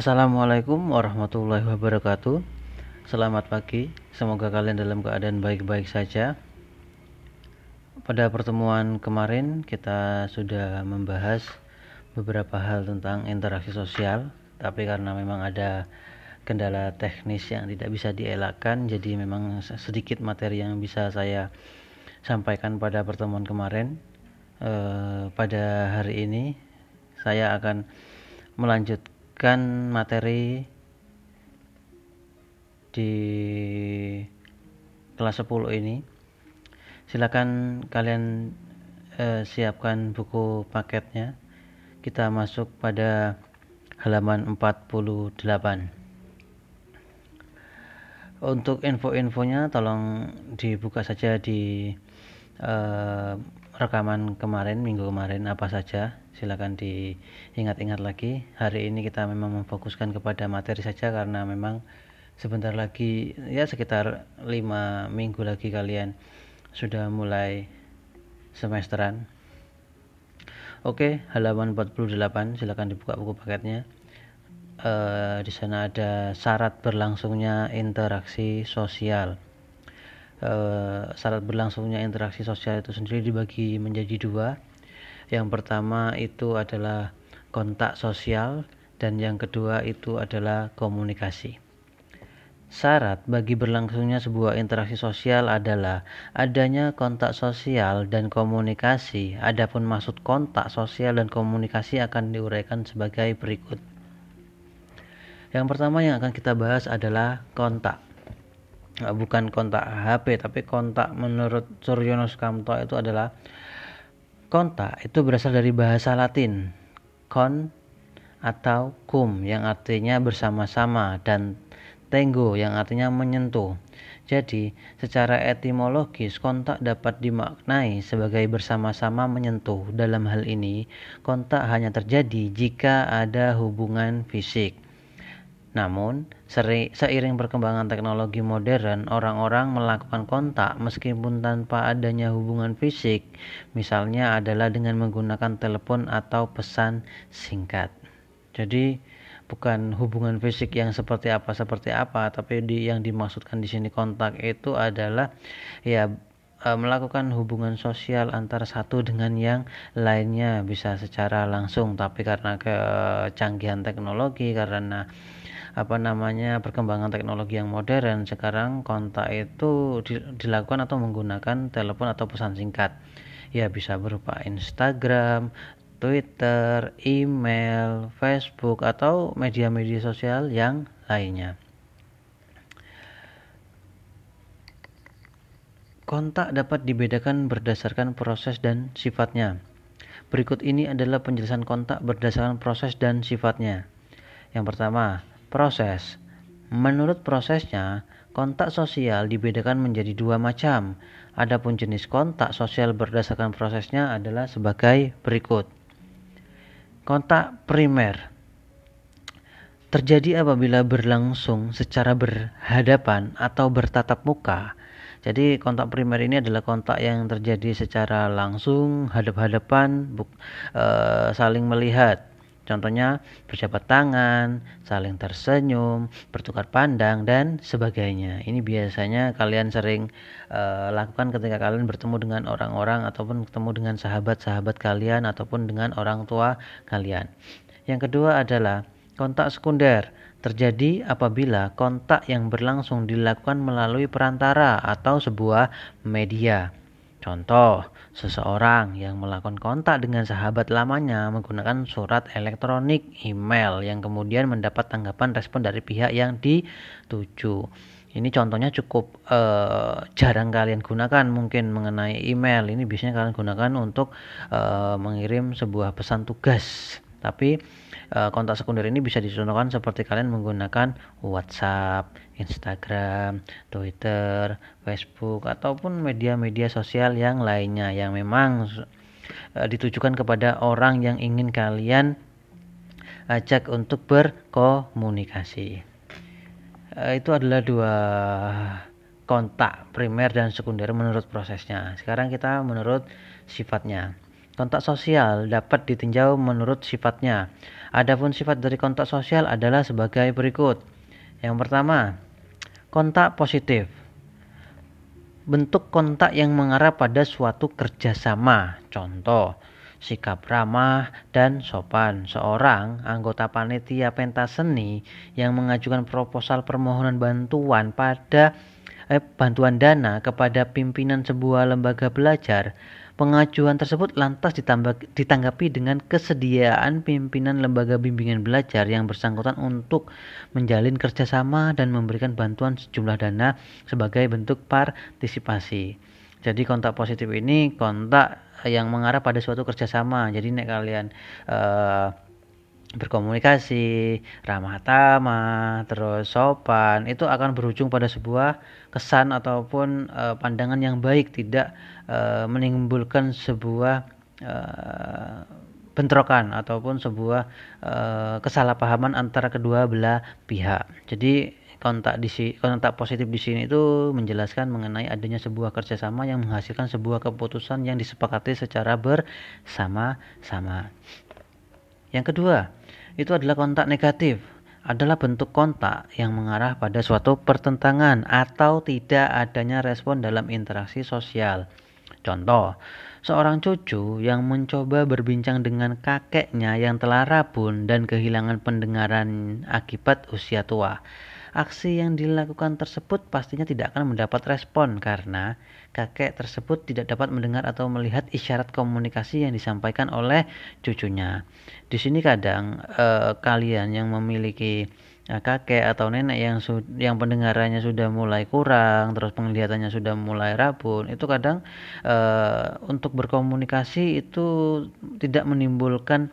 Assalamualaikum warahmatullahi wabarakatuh. Selamat pagi, semoga kalian dalam keadaan baik-baik saja. Pada pertemuan kemarin, kita sudah membahas beberapa hal tentang interaksi sosial, tapi karena memang ada kendala teknis yang tidak bisa dielakkan, jadi memang sedikit materi yang bisa saya sampaikan pada pertemuan kemarin. E, pada hari ini, saya akan melanjutkan materi di kelas 10 ini. Silakan kalian eh, siapkan buku paketnya. Kita masuk pada halaman 48 untuk info-infonya tolong dibuka saja di eh, rekaman kemarin minggu kemarin apa saja silakan diingat-ingat lagi. Hari ini kita memang memfokuskan kepada materi saja karena memang sebentar lagi ya sekitar lima minggu lagi kalian sudah mulai semesteran. Oke halaman 48 silahkan dibuka buku paketnya e, di sana ada syarat berlangsungnya interaksi sosial. E, syarat berlangsungnya interaksi sosial itu sendiri dibagi menjadi dua yang pertama itu adalah kontak sosial dan yang kedua itu adalah komunikasi Syarat bagi berlangsungnya sebuah interaksi sosial adalah adanya kontak sosial dan komunikasi. Adapun maksud kontak sosial dan komunikasi akan diuraikan sebagai berikut. Yang pertama yang akan kita bahas adalah kontak. Bukan kontak HP, tapi kontak menurut Suryono Sukamto itu adalah kontak itu berasal dari bahasa Latin kon atau cum yang artinya bersama-sama dan Tenggo yang artinya menyentuh. Jadi, secara etimologis kontak dapat dimaknai sebagai bersama-sama menyentuh. Dalam hal ini, kontak hanya terjadi jika ada hubungan fisik. Namun, seiring perkembangan teknologi modern, orang-orang melakukan kontak meskipun tanpa adanya hubungan fisik, misalnya adalah dengan menggunakan telepon atau pesan singkat. Jadi, bukan hubungan fisik yang seperti apa seperti apa tapi di yang dimaksudkan di sini kontak itu adalah ya e, melakukan hubungan sosial antara satu dengan yang lainnya bisa secara langsung tapi karena kecanggihan teknologi karena apa namanya perkembangan teknologi yang modern sekarang kontak itu dilakukan atau menggunakan telepon atau pesan singkat ya bisa berupa Instagram Twitter, email, Facebook, atau media-media sosial yang lainnya. Kontak dapat dibedakan berdasarkan proses dan sifatnya. Berikut ini adalah penjelasan kontak berdasarkan proses dan sifatnya. Yang pertama, proses. Menurut prosesnya, kontak sosial dibedakan menjadi dua macam. Adapun jenis kontak sosial berdasarkan prosesnya adalah sebagai berikut. Kontak primer terjadi apabila berlangsung secara berhadapan atau bertatap muka. Jadi kontak primer ini adalah kontak yang terjadi secara langsung, hadap-hadapan, e, saling melihat. Contohnya berjabat tangan, saling tersenyum, bertukar pandang dan sebagainya. Ini biasanya kalian sering uh, lakukan ketika kalian bertemu dengan orang-orang ataupun ketemu dengan sahabat-sahabat kalian ataupun dengan orang tua kalian. Yang kedua adalah kontak sekunder terjadi apabila kontak yang berlangsung dilakukan melalui perantara atau sebuah media. Contoh, seseorang yang melakukan kontak dengan sahabat lamanya menggunakan surat elektronik email yang kemudian mendapat tanggapan respon dari pihak yang dituju. Ini contohnya cukup uh, jarang kalian gunakan mungkin mengenai email. Ini biasanya kalian gunakan untuk uh, mengirim sebuah pesan tugas. Tapi kontak sekunder ini bisa dicontohkan seperti kalian menggunakan WhatsApp, Instagram, Twitter, Facebook ataupun media-media sosial yang lainnya yang memang uh, ditujukan kepada orang yang ingin kalian ajak untuk berkomunikasi. Itu adalah dua kontak primer dan sekunder menurut prosesnya. Sekarang kita menurut sifatnya. Kontak sosial dapat ditinjau menurut sifatnya. Adapun sifat dari kontak sosial adalah sebagai berikut. Yang pertama, kontak positif. Bentuk kontak yang mengarah pada suatu kerjasama. Contoh, sikap ramah dan sopan. Seorang anggota panitia pentas seni yang mengajukan proposal permohonan bantuan pada eh, bantuan dana kepada pimpinan sebuah lembaga belajar Pengajuan tersebut lantas ditambah, ditanggapi dengan kesediaan pimpinan lembaga bimbingan belajar yang bersangkutan untuk menjalin kerjasama dan memberikan bantuan sejumlah dana sebagai bentuk partisipasi. Jadi kontak positif ini kontak yang mengarah pada suatu kerjasama. Jadi nek kalian uh, berkomunikasi, ramah tamah, terus sopan, itu akan berujung pada sebuah kesan ataupun uh, pandangan yang baik, tidak uh, menimbulkan sebuah uh, bentrokan ataupun sebuah uh, kesalahpahaman antara kedua belah pihak. Jadi kontak di kontak positif di sini itu menjelaskan mengenai adanya sebuah kerjasama yang menghasilkan sebuah keputusan yang disepakati secara bersama-sama. Yang kedua, itu adalah kontak negatif. Adalah bentuk kontak yang mengarah pada suatu pertentangan atau tidak adanya respon dalam interaksi sosial. Contoh, seorang cucu yang mencoba berbincang dengan kakeknya yang telah rabun dan kehilangan pendengaran akibat usia tua aksi yang dilakukan tersebut pastinya tidak akan mendapat respon karena kakek tersebut tidak dapat mendengar atau melihat isyarat komunikasi yang disampaikan oleh cucunya. Di sini kadang eh, kalian yang memiliki eh, kakek atau nenek yang yang pendengarannya sudah mulai kurang, terus penglihatannya sudah mulai rabun, itu kadang eh, untuk berkomunikasi itu tidak menimbulkan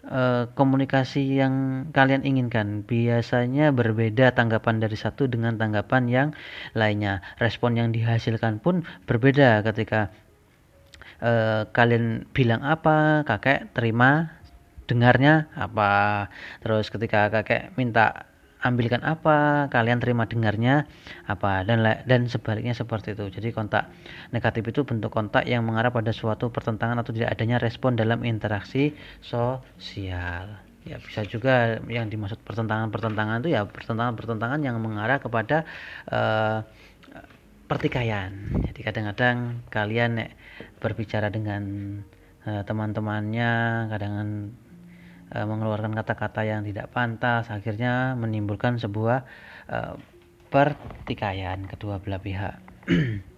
Eh, komunikasi yang kalian inginkan. Biasanya berbeda tanggapan dari satu dengan tanggapan yang lainnya. Respon yang dihasilkan pun berbeda ketika uh, kalian bilang apa, kakek terima dengarnya apa. Terus ketika kakek minta ambilkan apa kalian terima dengarnya apa dan dan sebaliknya seperti itu. Jadi kontak negatif itu bentuk kontak yang mengarah pada suatu pertentangan atau tidak adanya respon dalam interaksi sosial. Ya bisa juga yang dimaksud pertentangan-pertentangan itu ya pertentangan-pertentangan yang mengarah kepada uh, pertikaian. Jadi kadang-kadang kalian berbicara dengan uh, teman-temannya kadang e, mengeluarkan kata-kata yang tidak pantas akhirnya menimbulkan sebuah e, pertikaian kedua belah pihak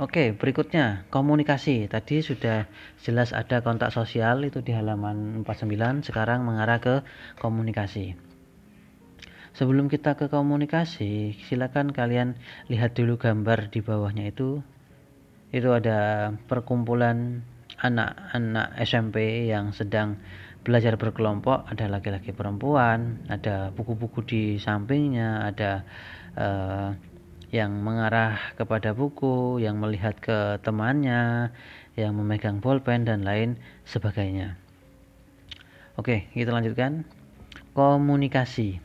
Oke, berikutnya komunikasi. Tadi sudah jelas ada kontak sosial itu di halaman 49, sekarang mengarah ke komunikasi. Sebelum kita ke komunikasi, silakan kalian lihat dulu gambar di bawahnya itu. Itu ada perkumpulan anak-anak SMP yang sedang belajar berkelompok ada laki-laki perempuan ada buku-buku di sampingnya ada uh, yang mengarah kepada buku yang melihat ke temannya yang memegang bolpen dan lain sebagainya. Oke kita lanjutkan. Komunikasi.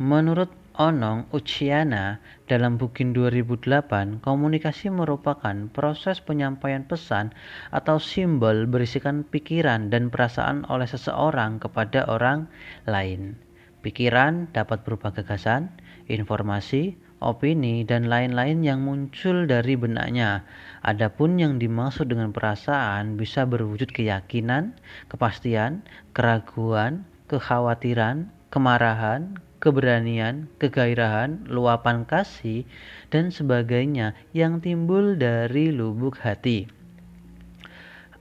Menurut Onong Uchiana dalam Bukin 2008, komunikasi merupakan proses penyampaian pesan atau simbol berisikan pikiran dan perasaan oleh seseorang kepada orang lain. Pikiran dapat berupa gagasan, informasi, opini, dan lain-lain yang muncul dari benaknya. Adapun yang dimaksud dengan perasaan bisa berwujud keyakinan, kepastian, keraguan, kekhawatiran, kemarahan, keberanian, kegairahan, luapan kasih, dan sebagainya yang timbul dari lubuk hati.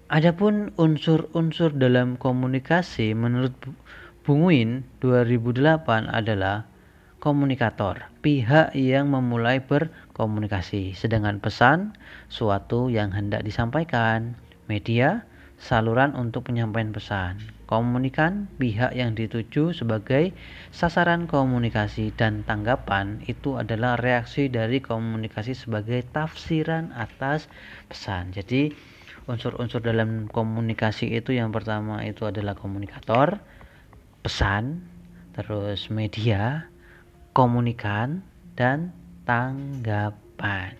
Adapun unsur-unsur dalam komunikasi menurut Bunguin 2008 adalah komunikator, pihak yang memulai berkomunikasi, sedangkan pesan suatu yang hendak disampaikan, media saluran untuk penyampaian pesan. Komunikan pihak yang dituju sebagai sasaran komunikasi dan tanggapan itu adalah reaksi dari komunikasi sebagai tafsiran atas pesan. Jadi unsur-unsur dalam komunikasi itu yang pertama itu adalah komunikator, pesan, terus media, komunikan dan tanggapan.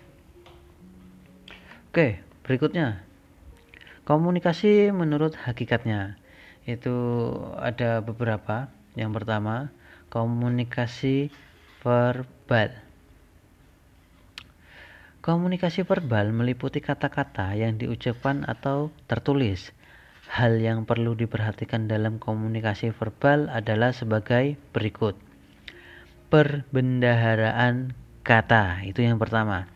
Oke, berikutnya Komunikasi menurut hakikatnya itu ada beberapa. Yang pertama, komunikasi verbal. Komunikasi verbal meliputi kata-kata yang diucapkan atau tertulis. Hal yang perlu diperhatikan dalam komunikasi verbal adalah sebagai berikut. Perbendaharaan kata, itu yang pertama.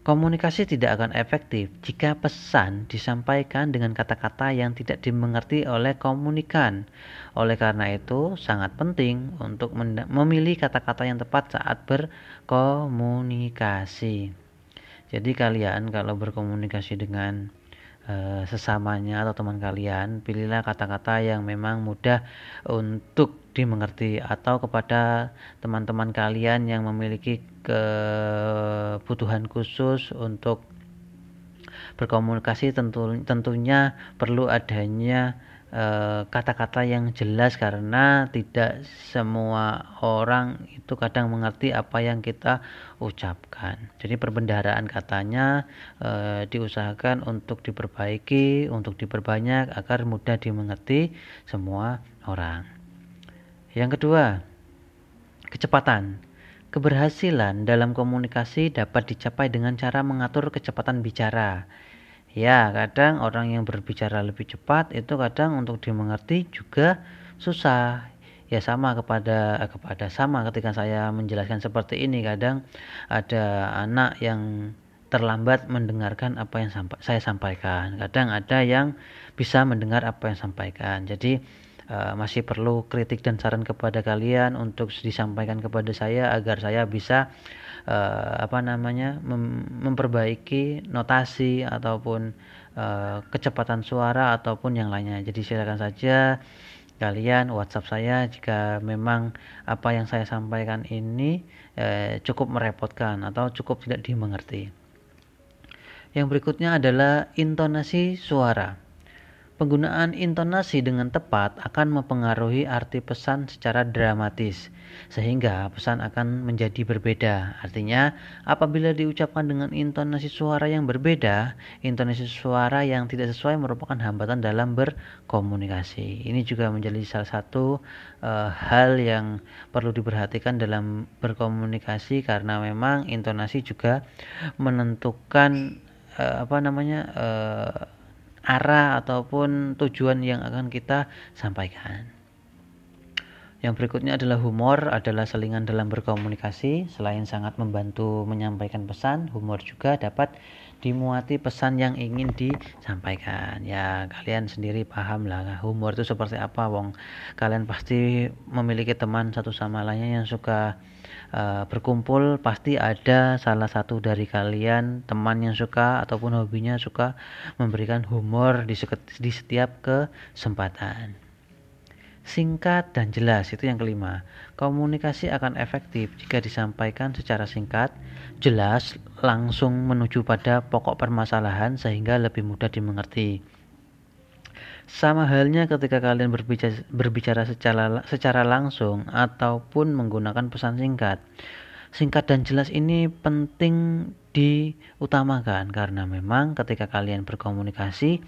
Komunikasi tidak akan efektif jika pesan disampaikan dengan kata-kata yang tidak dimengerti oleh komunikan. Oleh karena itu, sangat penting untuk memilih kata-kata yang tepat saat berkomunikasi. Jadi kalian kalau berkomunikasi dengan Eh, sesamanya atau teman kalian, pilihlah kata-kata yang memang mudah untuk dimengerti atau kepada teman-teman kalian yang memiliki kebutuhan khusus untuk berkomunikasi tentu tentunya perlu adanya kata-kata yang jelas karena tidak semua orang itu kadang mengerti apa yang kita ucapkan. Jadi perbendaharaan katanya e, diusahakan untuk diperbaiki, untuk diperbanyak agar mudah dimengerti semua orang. Yang kedua, kecepatan. Keberhasilan dalam komunikasi dapat dicapai dengan cara mengatur kecepatan bicara Ya, kadang orang yang berbicara lebih cepat itu kadang untuk dimengerti juga susah. Ya sama kepada kepada sama ketika saya menjelaskan seperti ini kadang ada anak yang terlambat mendengarkan apa yang sampa saya sampaikan. Kadang ada yang bisa mendengar apa yang sampaikan. Jadi uh, masih perlu kritik dan saran kepada kalian untuk disampaikan kepada saya agar saya bisa uh, apa namanya mem memperbaiki notasi ataupun uh, kecepatan suara ataupun yang lainnya. Jadi silakan saja kalian WhatsApp saya jika memang apa yang saya sampaikan ini eh, cukup merepotkan atau cukup tidak dimengerti. Yang berikutnya adalah intonasi suara. Penggunaan intonasi dengan tepat akan mempengaruhi arti pesan secara dramatis, sehingga pesan akan menjadi berbeda. Artinya, apabila diucapkan dengan intonasi suara yang berbeda, intonasi suara yang tidak sesuai merupakan hambatan dalam berkomunikasi. Ini juga menjadi salah satu uh, hal yang perlu diperhatikan dalam berkomunikasi karena memang intonasi juga menentukan uh, apa namanya uh, arah ataupun tujuan yang akan kita sampaikan. Yang berikutnya adalah humor, adalah selingan dalam berkomunikasi. Selain sangat membantu menyampaikan pesan, humor juga dapat dimuati pesan yang ingin disampaikan. Ya, kalian sendiri paham lah humor itu seperti apa, wong. Kalian pasti memiliki teman satu sama lainnya yang suka uh, berkumpul pasti ada salah satu dari kalian teman yang suka ataupun hobinya suka memberikan humor di, di setiap kesempatan. Singkat dan jelas itu yang kelima. Komunikasi akan efektif jika disampaikan secara singkat, jelas, langsung menuju pada pokok permasalahan sehingga lebih mudah dimengerti. Sama halnya ketika kalian berbicara, berbicara secara, secara langsung ataupun menggunakan pesan singkat. Singkat dan jelas ini penting diutamakan karena memang ketika kalian berkomunikasi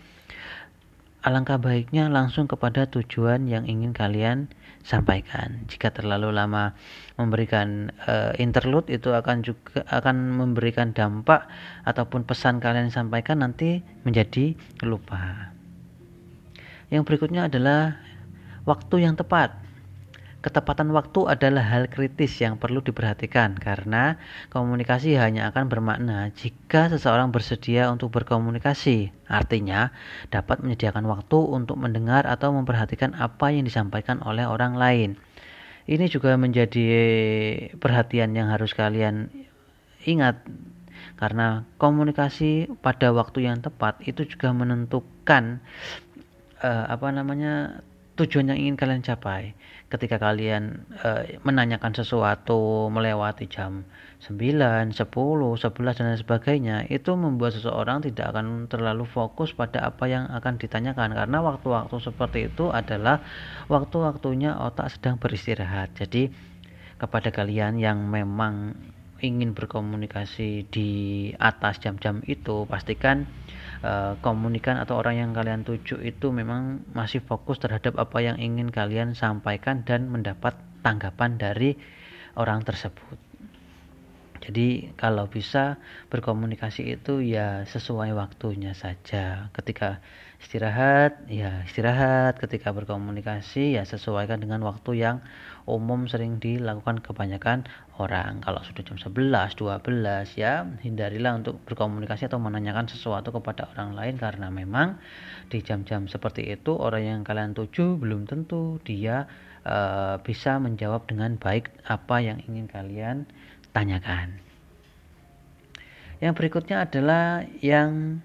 alangkah baiknya langsung kepada tujuan yang ingin kalian sampaikan. Jika terlalu lama memberikan uh, interlude itu akan juga akan memberikan dampak ataupun pesan kalian sampaikan nanti menjadi lupa. Yang berikutnya adalah waktu yang tepat. Ketepatan waktu adalah hal kritis yang perlu diperhatikan karena komunikasi hanya akan bermakna jika seseorang bersedia untuk berkomunikasi. Artinya, dapat menyediakan waktu untuk mendengar atau memperhatikan apa yang disampaikan oleh orang lain. Ini juga menjadi perhatian yang harus kalian ingat karena komunikasi pada waktu yang tepat itu juga menentukan uh, apa namanya tujuan yang ingin kalian capai ketika kalian uh, menanyakan sesuatu melewati jam 9, 10, 11 dan sebagainya itu membuat seseorang tidak akan terlalu fokus pada apa yang akan ditanyakan karena waktu-waktu seperti itu adalah waktu-waktunya otak sedang beristirahat. Jadi kepada kalian yang memang ingin berkomunikasi di atas jam-jam itu pastikan uh, komunikan atau orang yang kalian tuju itu memang masih fokus terhadap apa yang ingin kalian sampaikan dan mendapat tanggapan dari orang tersebut jadi kalau bisa berkomunikasi itu ya sesuai waktunya saja. Ketika istirahat, ya istirahat. Ketika berkomunikasi ya sesuaikan dengan waktu yang umum sering dilakukan kebanyakan orang. Kalau sudah jam 11, 12 ya hindarilah untuk berkomunikasi atau menanyakan sesuatu kepada orang lain karena memang di jam-jam seperti itu orang yang kalian tuju belum tentu dia uh, bisa menjawab dengan baik apa yang ingin kalian tanyakan. Yang berikutnya adalah yang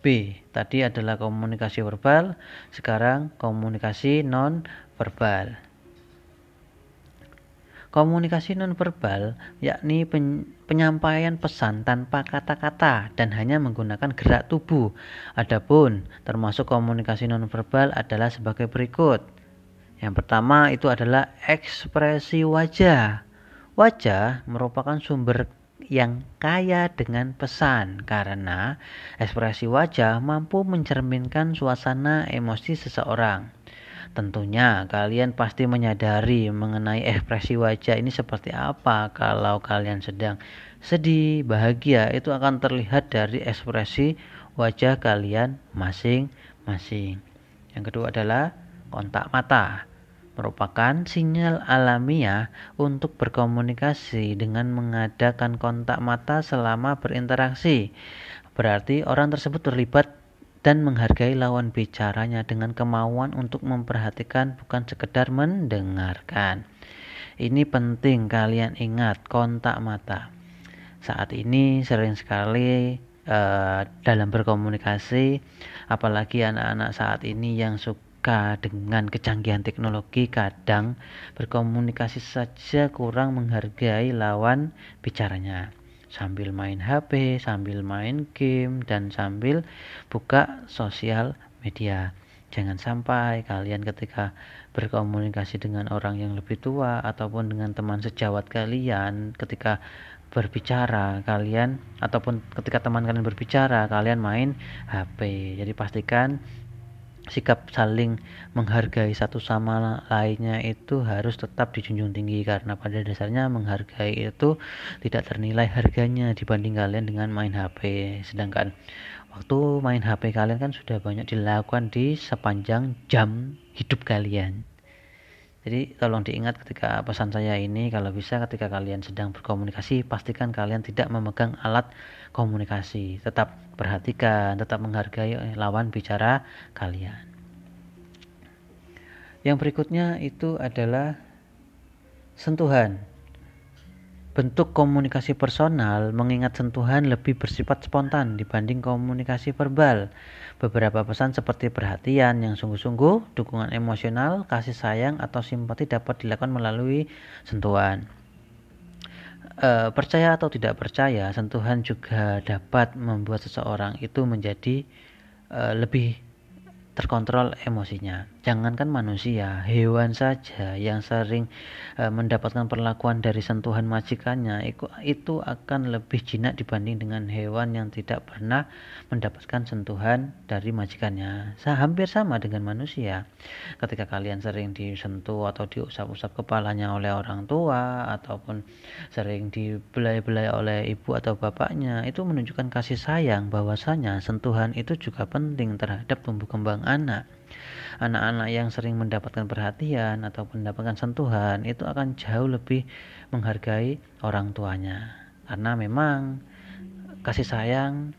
B. Tadi adalah komunikasi verbal, sekarang komunikasi non verbal. Komunikasi non verbal yakni penyampaian pesan tanpa kata-kata dan hanya menggunakan gerak tubuh. Adapun termasuk komunikasi non verbal adalah sebagai berikut. Yang pertama itu adalah ekspresi wajah. Wajah merupakan sumber yang kaya dengan pesan karena ekspresi wajah mampu mencerminkan suasana emosi seseorang. Tentunya kalian pasti menyadari mengenai ekspresi wajah ini seperti apa kalau kalian sedang sedih, bahagia itu akan terlihat dari ekspresi wajah kalian masing-masing. Yang kedua adalah kontak mata merupakan sinyal alamiah untuk berkomunikasi dengan mengadakan kontak mata selama berinteraksi. Berarti orang tersebut terlibat dan menghargai lawan bicaranya dengan kemauan untuk memperhatikan bukan sekedar mendengarkan. Ini penting kalian ingat kontak mata. Saat ini sering sekali uh, dalam berkomunikasi apalagi anak-anak saat ini yang suka dengan kecanggihan teknologi kadang berkomunikasi saja kurang menghargai lawan bicaranya sambil main HP, sambil main game dan sambil buka sosial media. Jangan sampai kalian ketika berkomunikasi dengan orang yang lebih tua ataupun dengan teman sejawat kalian ketika berbicara kalian ataupun ketika teman kalian berbicara kalian main HP. Jadi pastikan sikap saling menghargai satu sama lainnya itu harus tetap dijunjung tinggi karena pada dasarnya menghargai itu tidak ternilai harganya dibanding kalian dengan main HP sedangkan waktu main HP kalian kan sudah banyak dilakukan di sepanjang jam hidup kalian jadi tolong diingat ketika pesan saya ini kalau bisa ketika kalian sedang berkomunikasi pastikan kalian tidak memegang alat komunikasi. Tetap perhatikan, tetap menghargai lawan bicara kalian. Yang berikutnya itu adalah sentuhan. Bentuk komunikasi personal mengingat sentuhan lebih bersifat spontan dibanding komunikasi verbal. Beberapa pesan seperti perhatian yang sungguh-sungguh, dukungan emosional, kasih sayang, atau simpati dapat dilakukan melalui sentuhan. E, percaya atau tidak percaya, sentuhan juga dapat membuat seseorang itu menjadi e, lebih terkontrol emosinya. Jangankan manusia, hewan saja yang sering e, mendapatkan perlakuan dari sentuhan majikannya itu, itu akan lebih jinak dibanding dengan hewan yang tidak pernah mendapatkan sentuhan dari majikannya. Hampir sama dengan manusia. Ketika kalian sering disentuh atau diusap-usap kepalanya oleh orang tua ataupun sering dibelai-belai oleh ibu atau bapaknya, itu menunjukkan kasih sayang bahwasanya sentuhan itu juga penting terhadap tumbuh kembang anak anak-anak yang sering mendapatkan perhatian atau mendapatkan sentuhan itu akan jauh lebih menghargai orang tuanya karena memang kasih sayang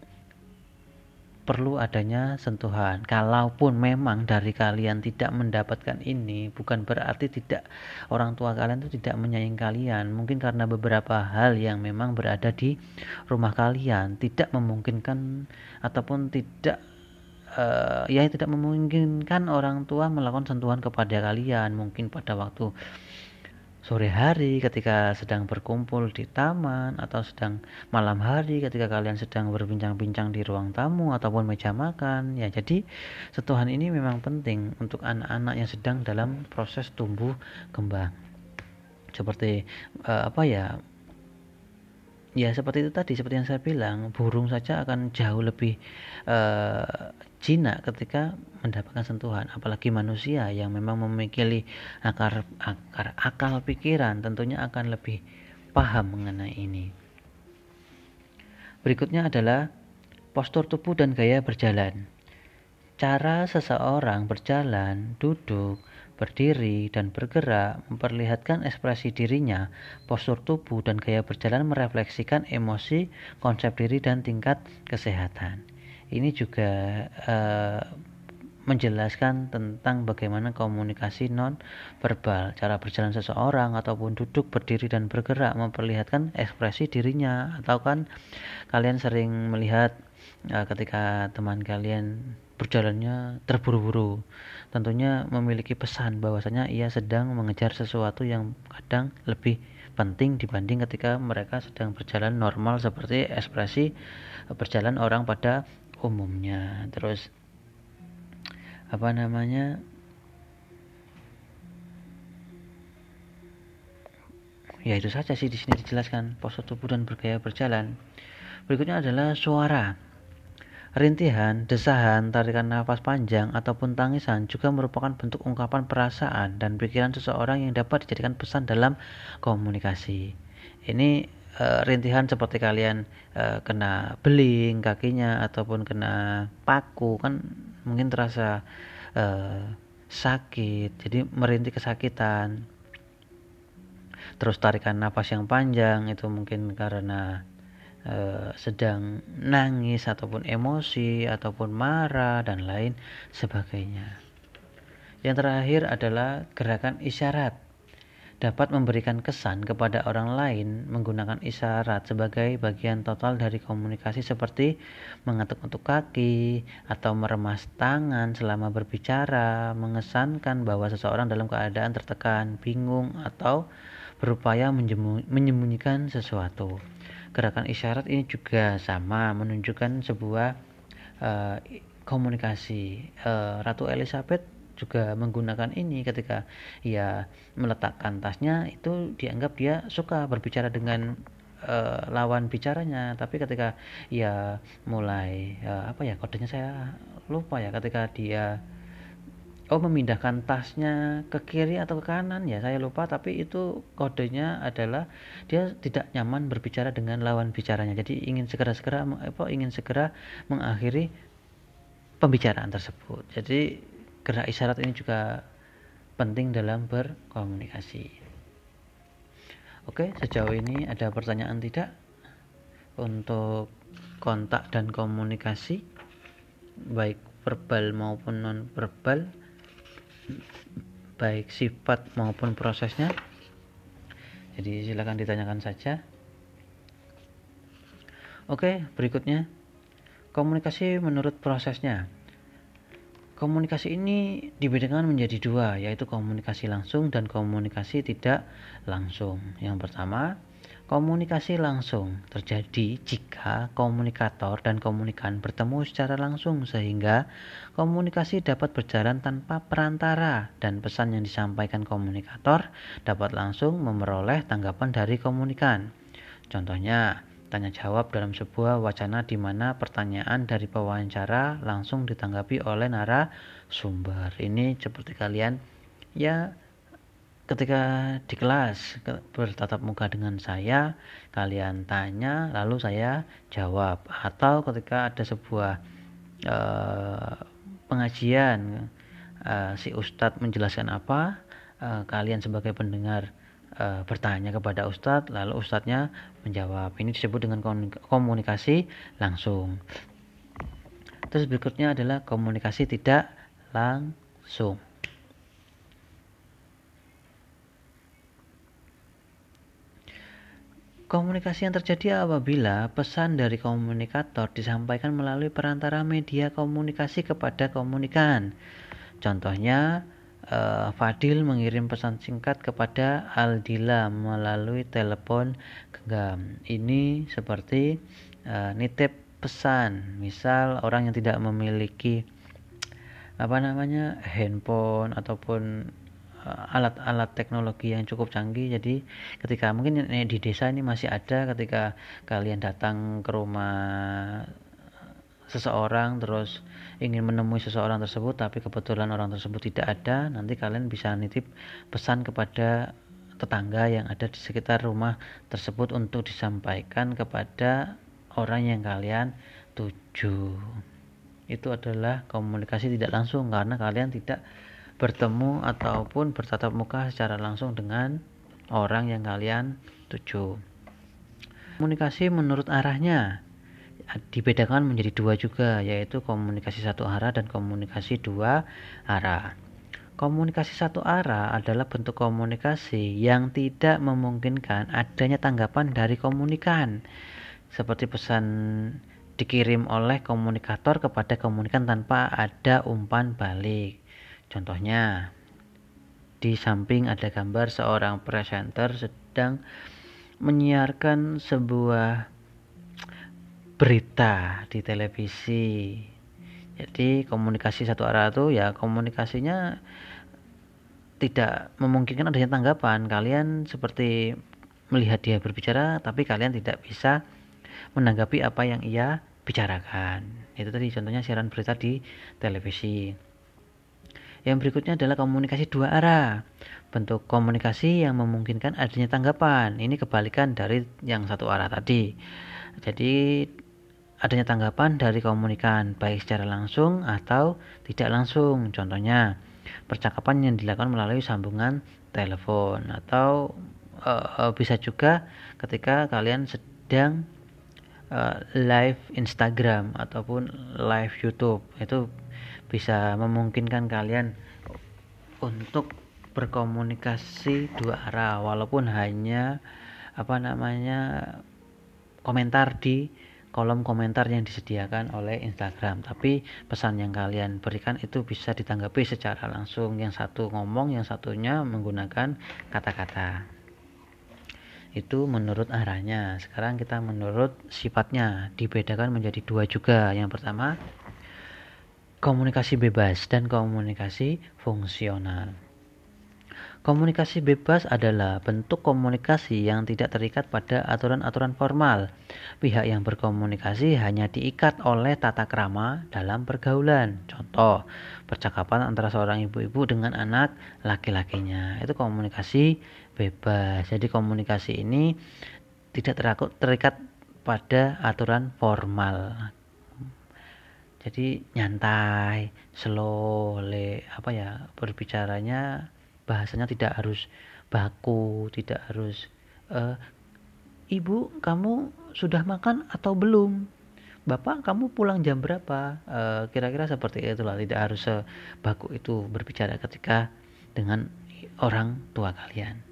perlu adanya sentuhan. Kalaupun memang dari kalian tidak mendapatkan ini, bukan berarti tidak orang tua kalian itu tidak menyayangi kalian. Mungkin karena beberapa hal yang memang berada di rumah kalian tidak memungkinkan ataupun tidak uh, ya tidak memungkinkan orang tua melakukan sentuhan kepada kalian. Mungkin pada waktu sore hari ketika sedang berkumpul di taman atau sedang malam hari ketika kalian sedang berbincang-bincang di ruang tamu ataupun meja makan. Ya jadi sentuhan ini memang penting untuk anak-anak yang sedang dalam proses tumbuh kembang. Seperti uh, apa ya? Ya seperti itu tadi seperti yang saya bilang burung saja akan jauh lebih uh, jinak ketika mendapatkan sentuhan apalagi manusia yang memang memiliki akar akar akal pikiran tentunya akan lebih paham mengenai ini berikutnya adalah postur tubuh dan gaya berjalan cara seseorang berjalan duduk berdiri, dan bergerak memperlihatkan ekspresi dirinya, postur tubuh, dan gaya berjalan merefleksikan emosi, konsep diri, dan tingkat kesehatan. Ini juga uh, menjelaskan tentang bagaimana komunikasi non verbal, cara berjalan seseorang ataupun duduk, berdiri dan bergerak memperlihatkan ekspresi dirinya atau kan kalian sering melihat uh, ketika teman kalian berjalannya terburu-buru. Tentunya memiliki pesan bahwasanya ia sedang mengejar sesuatu yang kadang lebih penting dibanding ketika mereka sedang berjalan normal seperti ekspresi berjalan orang pada umumnya. Terus apa namanya? Ya itu saja sih di sini dijelaskan postur tubuh dan bergaya berjalan. Berikutnya adalah suara. Rintihan, desahan, tarikan nafas panjang, ataupun tangisan juga merupakan bentuk ungkapan perasaan dan pikiran seseorang yang dapat dijadikan pesan dalam komunikasi. Ini e, rintihan seperti kalian e, kena beling kakinya ataupun kena paku kan mungkin terasa e, sakit, jadi merintih kesakitan. Terus tarikan nafas yang panjang itu mungkin karena Eh, sedang nangis ataupun emosi ataupun marah dan lain sebagainya. Yang terakhir adalah gerakan isyarat. Dapat memberikan kesan kepada orang lain menggunakan isyarat sebagai bagian total dari komunikasi seperti mengetuk-ketuk kaki atau meremas tangan selama berbicara, mengesankan bahwa seseorang dalam keadaan tertekan, bingung atau berupaya menyembunyikan sesuatu. Gerakan isyarat ini juga sama menunjukkan sebuah uh, komunikasi. Uh, Ratu Elizabeth juga menggunakan ini ketika ia meletakkan tasnya itu dianggap dia suka berbicara dengan uh, lawan bicaranya. Tapi ketika ia mulai uh, apa ya kodenya saya lupa ya ketika dia oh memindahkan tasnya ke kiri atau ke kanan ya saya lupa. Tapi itu kodenya adalah dia tidak nyaman berbicara dengan lawan bicaranya. Jadi ingin segera-segera apa ingin segera mengakhiri pembicaraan tersebut. Jadi gerak isyarat ini juga penting dalam berkomunikasi. Oke sejauh ini ada pertanyaan tidak? Untuk kontak dan komunikasi baik verbal maupun non verbal baik sifat maupun prosesnya. Jadi silakan ditanyakan saja. Oke berikutnya. Komunikasi menurut prosesnya komunikasi ini dibedakan menjadi dua yaitu komunikasi langsung dan komunikasi tidak langsung yang pertama Komunikasi langsung terjadi jika komunikator dan komunikan bertemu secara langsung sehingga komunikasi dapat berjalan tanpa perantara dan pesan yang disampaikan komunikator dapat langsung memperoleh tanggapan dari komunikan. Contohnya, tanya jawab dalam sebuah wacana di mana pertanyaan dari pewawancara langsung ditanggapi oleh narasumber. Ini seperti kalian ya ketika di kelas bertatap muka dengan saya kalian tanya lalu saya jawab atau ketika ada sebuah uh, pengajian uh, si ustadz menjelaskan apa uh, kalian sebagai pendengar uh, bertanya kepada ustadz lalu ustadznya menjawab. Ini disebut dengan komunikasi langsung. Terus berikutnya adalah komunikasi tidak langsung. Komunikasi yang terjadi apabila pesan dari komunikator disampaikan melalui perantara media komunikasi kepada komunikan. Contohnya, eh, Fadil mengirim pesan singkat kepada Aldila melalui telepon genggam. Ini seperti eh, nitip pesan. Misal orang yang tidak memiliki apa namanya handphone ataupun alat-alat teknologi yang cukup canggih jadi ketika mungkin di desa ini masih ada ketika kalian datang ke rumah seseorang terus ingin menemui seseorang tersebut tapi kebetulan orang tersebut tidak ada nanti kalian bisa nitip pesan kepada tetangga yang ada di sekitar rumah tersebut untuk disampaikan kepada orang yang kalian tuju. Itu adalah komunikasi tidak langsung karena kalian tidak bertemu ataupun bertatap muka secara langsung dengan orang yang kalian tuju. Komunikasi menurut arahnya dibedakan menjadi dua juga yaitu komunikasi satu arah dan komunikasi dua arah. Komunikasi satu arah adalah bentuk komunikasi yang tidak memungkinkan adanya tanggapan dari komunikan. Seperti pesan dikirim oleh komunikator kepada komunikan tanpa ada umpan balik. Contohnya di samping ada gambar seorang presenter sedang menyiarkan sebuah berita di televisi. Jadi komunikasi satu arah itu ya komunikasinya tidak memungkinkan adanya tanggapan. Kalian seperti melihat dia berbicara tapi kalian tidak bisa menanggapi apa yang ia bicarakan. Itu tadi contohnya siaran berita di televisi. Yang berikutnya adalah komunikasi dua arah. Bentuk komunikasi yang memungkinkan adanya tanggapan. Ini kebalikan dari yang satu arah tadi. Jadi adanya tanggapan dari komunikan baik secara langsung atau tidak langsung. Contohnya, percakapan yang dilakukan melalui sambungan telepon atau uh, bisa juga ketika kalian sedang uh, live Instagram ataupun live YouTube itu bisa memungkinkan kalian untuk berkomunikasi dua arah walaupun hanya apa namanya komentar di kolom komentar yang disediakan oleh Instagram. Tapi pesan yang kalian berikan itu bisa ditanggapi secara langsung. Yang satu ngomong yang satunya menggunakan kata-kata. Itu menurut arahnya. Sekarang kita menurut sifatnya. Dibedakan menjadi dua juga. Yang pertama komunikasi bebas dan komunikasi fungsional Komunikasi bebas adalah bentuk komunikasi yang tidak terikat pada aturan-aturan formal. Pihak yang berkomunikasi hanya diikat oleh tata krama dalam pergaulan. Contoh, percakapan antara seorang ibu-ibu dengan anak laki-lakinya. Itu komunikasi bebas. Jadi komunikasi ini tidak terikat pada aturan formal. Jadi nyantai, slow, le, apa ya berbicaranya bahasanya tidak harus baku tidak harus e, ibu kamu sudah makan atau belum? Bapak kamu pulang jam berapa? Kira kira-kira seperti itulah tidak harus sebaku itu berbicara ketika dengan orang tua kalian.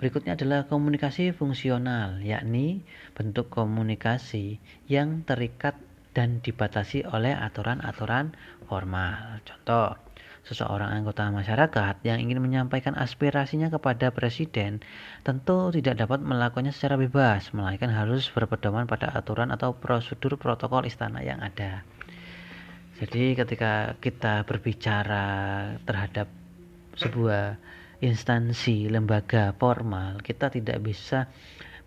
Berikutnya adalah komunikasi fungsional, yakni bentuk komunikasi yang terikat dan dibatasi oleh aturan-aturan formal. Contoh, seseorang anggota masyarakat yang ingin menyampaikan aspirasinya kepada presiden tentu tidak dapat melakukannya secara bebas, melainkan harus berpedoman pada aturan atau prosedur protokol istana yang ada. Jadi ketika kita berbicara terhadap sebuah instansi lembaga formal, kita tidak bisa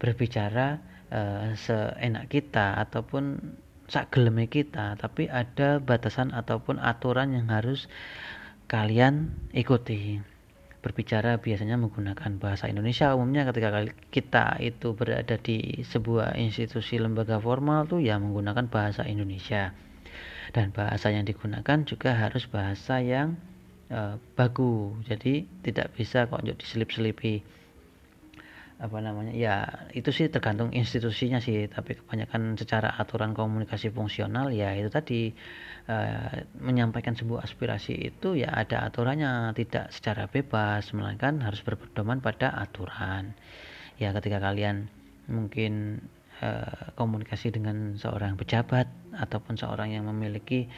berbicara uh, seenak kita ataupun sak geleme kita, tapi ada batasan ataupun aturan yang harus kalian ikuti. Berbicara biasanya menggunakan bahasa Indonesia umumnya ketika kita itu berada di sebuah institusi lembaga formal tuh ya menggunakan bahasa Indonesia. Dan bahasa yang digunakan juga harus bahasa yang uh, baku. Jadi tidak bisa kok diselip-selipi. Apa namanya? Ya itu sih tergantung institusinya sih. Tapi kebanyakan secara aturan komunikasi fungsional ya itu tadi uh, menyampaikan sebuah aspirasi itu ya ada aturannya. Tidak secara bebas melainkan harus berpedoman pada aturan. Ya ketika kalian mungkin uh, komunikasi dengan seorang pejabat ataupun seorang yang memiliki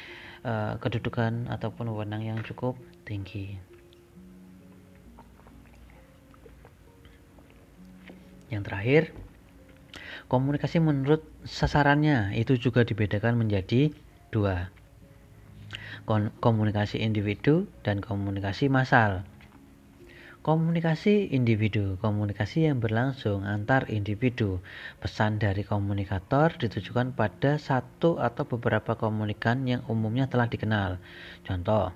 uh, kedudukan ataupun wewenang yang cukup tinggi. Yang terakhir, komunikasi menurut sasarannya itu juga dibedakan menjadi dua. Komunikasi individu dan komunikasi massal. Komunikasi individu, komunikasi yang berlangsung antar individu. Pesan dari komunikator ditujukan pada satu atau beberapa komunikan yang umumnya telah dikenal. Contoh,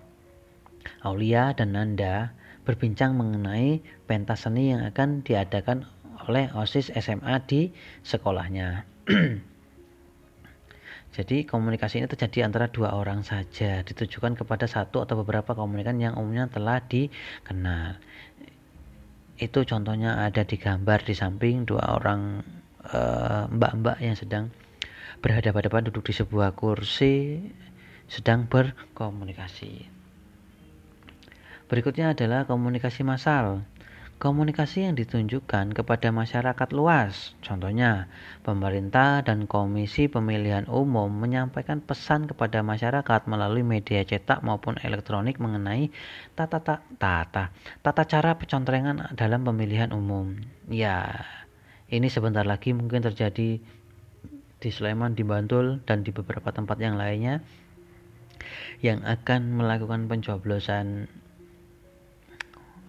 Aulia dan Nanda berbincang mengenai pentas seni yang akan diadakan oleh OSIS SMA di sekolahnya. Jadi komunikasi ini terjadi antara dua orang saja, ditujukan kepada satu atau beberapa komunikan yang umumnya telah dikenal. Itu contohnya ada di gambar di samping dua orang eh, mbak-mbak uh, yang sedang berhadapan-hadapan duduk di sebuah kursi sedang berkomunikasi. Berikutnya adalah komunikasi massal. Komunikasi yang ditunjukkan kepada masyarakat luas, contohnya pemerintah dan Komisi Pemilihan Umum menyampaikan pesan kepada masyarakat melalui media cetak maupun elektronik mengenai tata tata tata, tata cara pencontrengan dalam pemilihan umum. Ya, ini sebentar lagi mungkin terjadi di Sleman, di Bantul, dan di beberapa tempat yang lainnya yang akan melakukan pencoblosan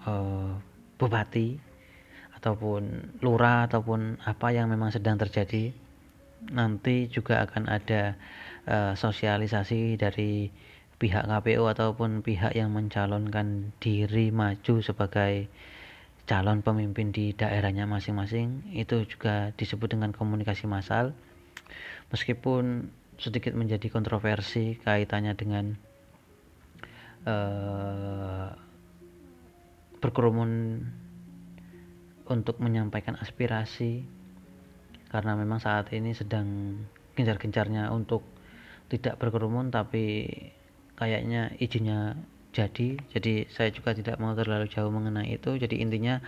uh, bupati ataupun lurah ataupun apa yang memang sedang terjadi nanti juga akan ada uh, sosialisasi dari pihak KPU ataupun pihak yang mencalonkan diri maju sebagai calon pemimpin di daerahnya masing-masing. Itu juga disebut dengan komunikasi massal. Meskipun sedikit menjadi kontroversi kaitannya dengan uh, berkerumun untuk menyampaikan aspirasi karena memang saat ini sedang gencar-gencarnya untuk tidak berkerumun tapi kayaknya izinnya jadi. Jadi saya juga tidak mau terlalu jauh mengenai itu. Jadi intinya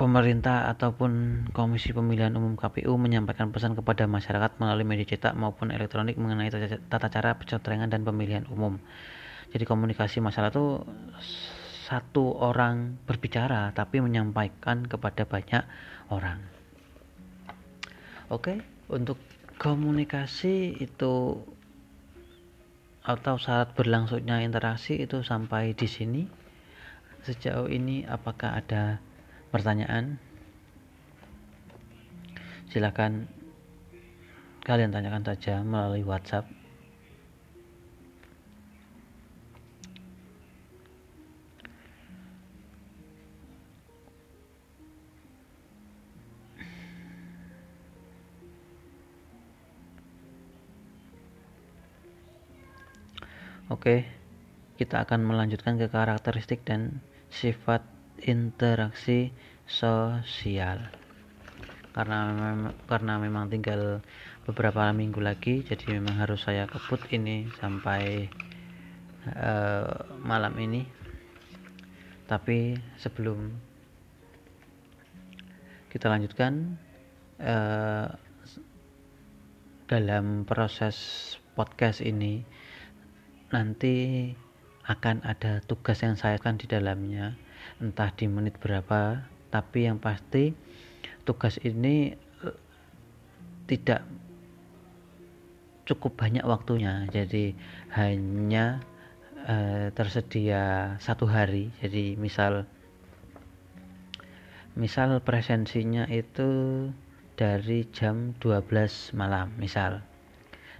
pemerintah ataupun Komisi Pemilihan Umum KPU menyampaikan pesan kepada masyarakat melalui media cetak maupun elektronik mengenai tata cara pencoblosan dan pemilihan umum jadi komunikasi masalah itu satu orang berbicara tapi menyampaikan kepada banyak orang. Oke untuk komunikasi itu atau syarat berlangsungnya interaksi itu sampai di sini. Sejauh ini apakah ada pertanyaan? Silakan kalian tanyakan saja melalui WhatsApp Oke, kita akan melanjutkan ke karakteristik dan sifat interaksi sosial. Karena karena memang tinggal beberapa minggu lagi, jadi memang harus saya kebut ini sampai uh, malam ini. Tapi sebelum kita lanjutkan uh, dalam proses podcast ini nanti akan ada tugas yang saya akan di dalamnya entah di menit berapa tapi yang pasti tugas ini eh, tidak cukup banyak waktunya. Jadi hanya eh, tersedia satu hari. Jadi misal misal presensinya itu dari jam 12 malam misal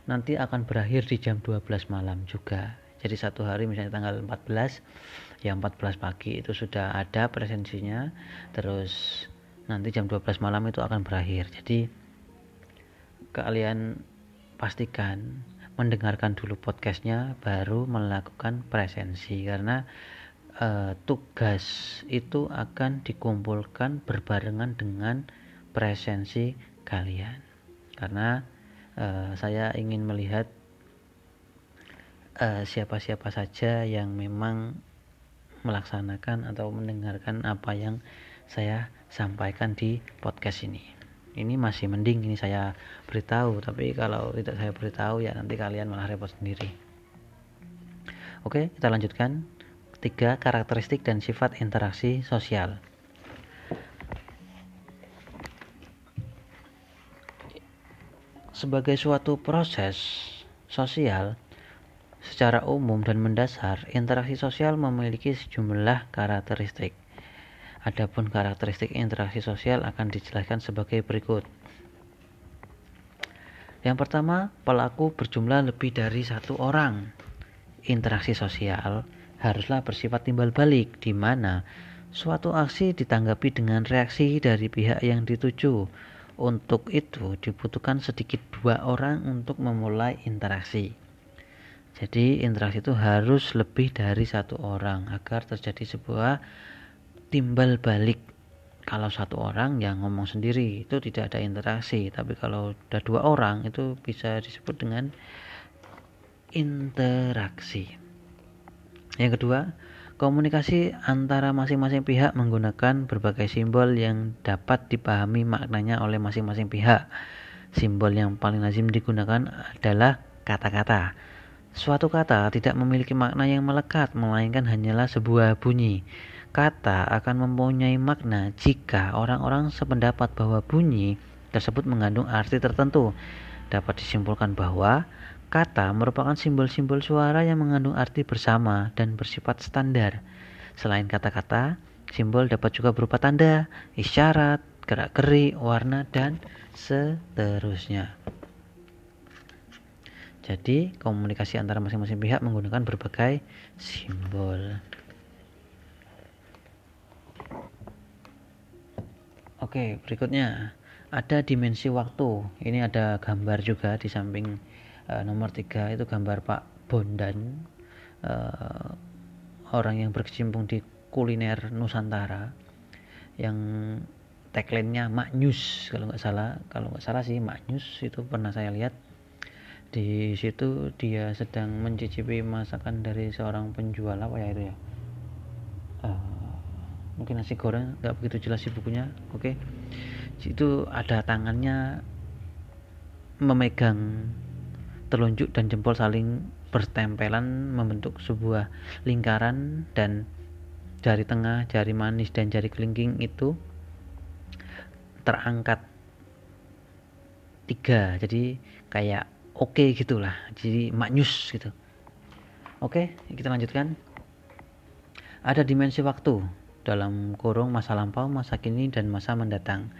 nanti akan berakhir di jam 12 malam juga. Jadi satu hari misalnya tanggal 14 yang 14 pagi itu sudah ada presensinya. Terus nanti jam 12 malam itu akan berakhir. Jadi kalian pastikan mendengarkan dulu podcastnya baru melakukan presensi. Karena e, tugas itu akan dikumpulkan berbarengan dengan presensi kalian. Karena uh, saya ingin melihat eh, siapa-siapa uh, saja yang memang melaksanakan atau mendengarkan apa yang saya sampaikan di podcast ini. Ini masih mending ini saya beritahu, tapi kalau tidak saya beritahu ya nanti kalian malah repot sendiri. Oke, kita lanjutkan. Tiga karakteristik dan sifat interaksi sosial. Sebagai suatu proses sosial secara umum dan mendasar, interaksi sosial memiliki sejumlah karakteristik. Adapun karakteristik interaksi sosial akan dijelaskan sebagai berikut. Yang pertama, pelaku berjumlah lebih dari satu orang. Interaksi sosial haruslah bersifat timbal balik, di mana suatu aksi ditanggapi dengan reaksi dari pihak yang dituju. Untuk itu dibutuhkan sedikit dua orang untuk memulai interaksi. Jadi interaksi itu harus lebih dari satu orang agar terjadi sebuah timbal balik. Kalau satu orang yang ngomong sendiri itu tidak ada interaksi. Tapi kalau ada dua orang itu bisa disebut dengan interaksi. Yang kedua komunikasi antara masing-masing pihak menggunakan berbagai simbol yang dapat dipahami maknanya oleh masing-masing pihak. Simbol yang paling lazim digunakan adalah kata-kata. Suatu kata tidak memiliki makna yang melekat melainkan hanyalah sebuah bunyi. Kata akan mempunyai makna jika orang-orang sependapat bahwa bunyi tersebut mengandung arti tertentu. Dapat disimpulkan bahwa kata merupakan simbol-simbol suara yang mengandung arti bersama dan bersifat standar. Selain kata-kata, simbol dapat juga berupa tanda, isyarat, gerak-gerik, warna, dan seterusnya. Jadi, komunikasi antara masing-masing pihak menggunakan berbagai simbol. Oke, berikutnya ada dimensi waktu. Ini ada gambar juga di samping uh, nomor tiga itu gambar Pak Bondan, uh, orang yang berkecimpung di kuliner Nusantara, yang tagline-nya Maknyus kalau nggak salah. Kalau nggak salah sih Maknyus itu pernah saya lihat di situ dia sedang mencicipi masakan dari seorang penjual apa ya itu ya. Uh, mungkin nasi goreng nggak begitu jelas sih bukunya oke okay. itu ada tangannya memegang telunjuk dan jempol saling bertempelan membentuk sebuah lingkaran dan jari tengah, jari manis dan jari kelingking itu terangkat tiga. Jadi kayak oke okay gitulah. Jadi maknyus gitu. Oke kita lanjutkan. Ada dimensi waktu dalam kurung masa lampau, masa kini, dan masa mendatang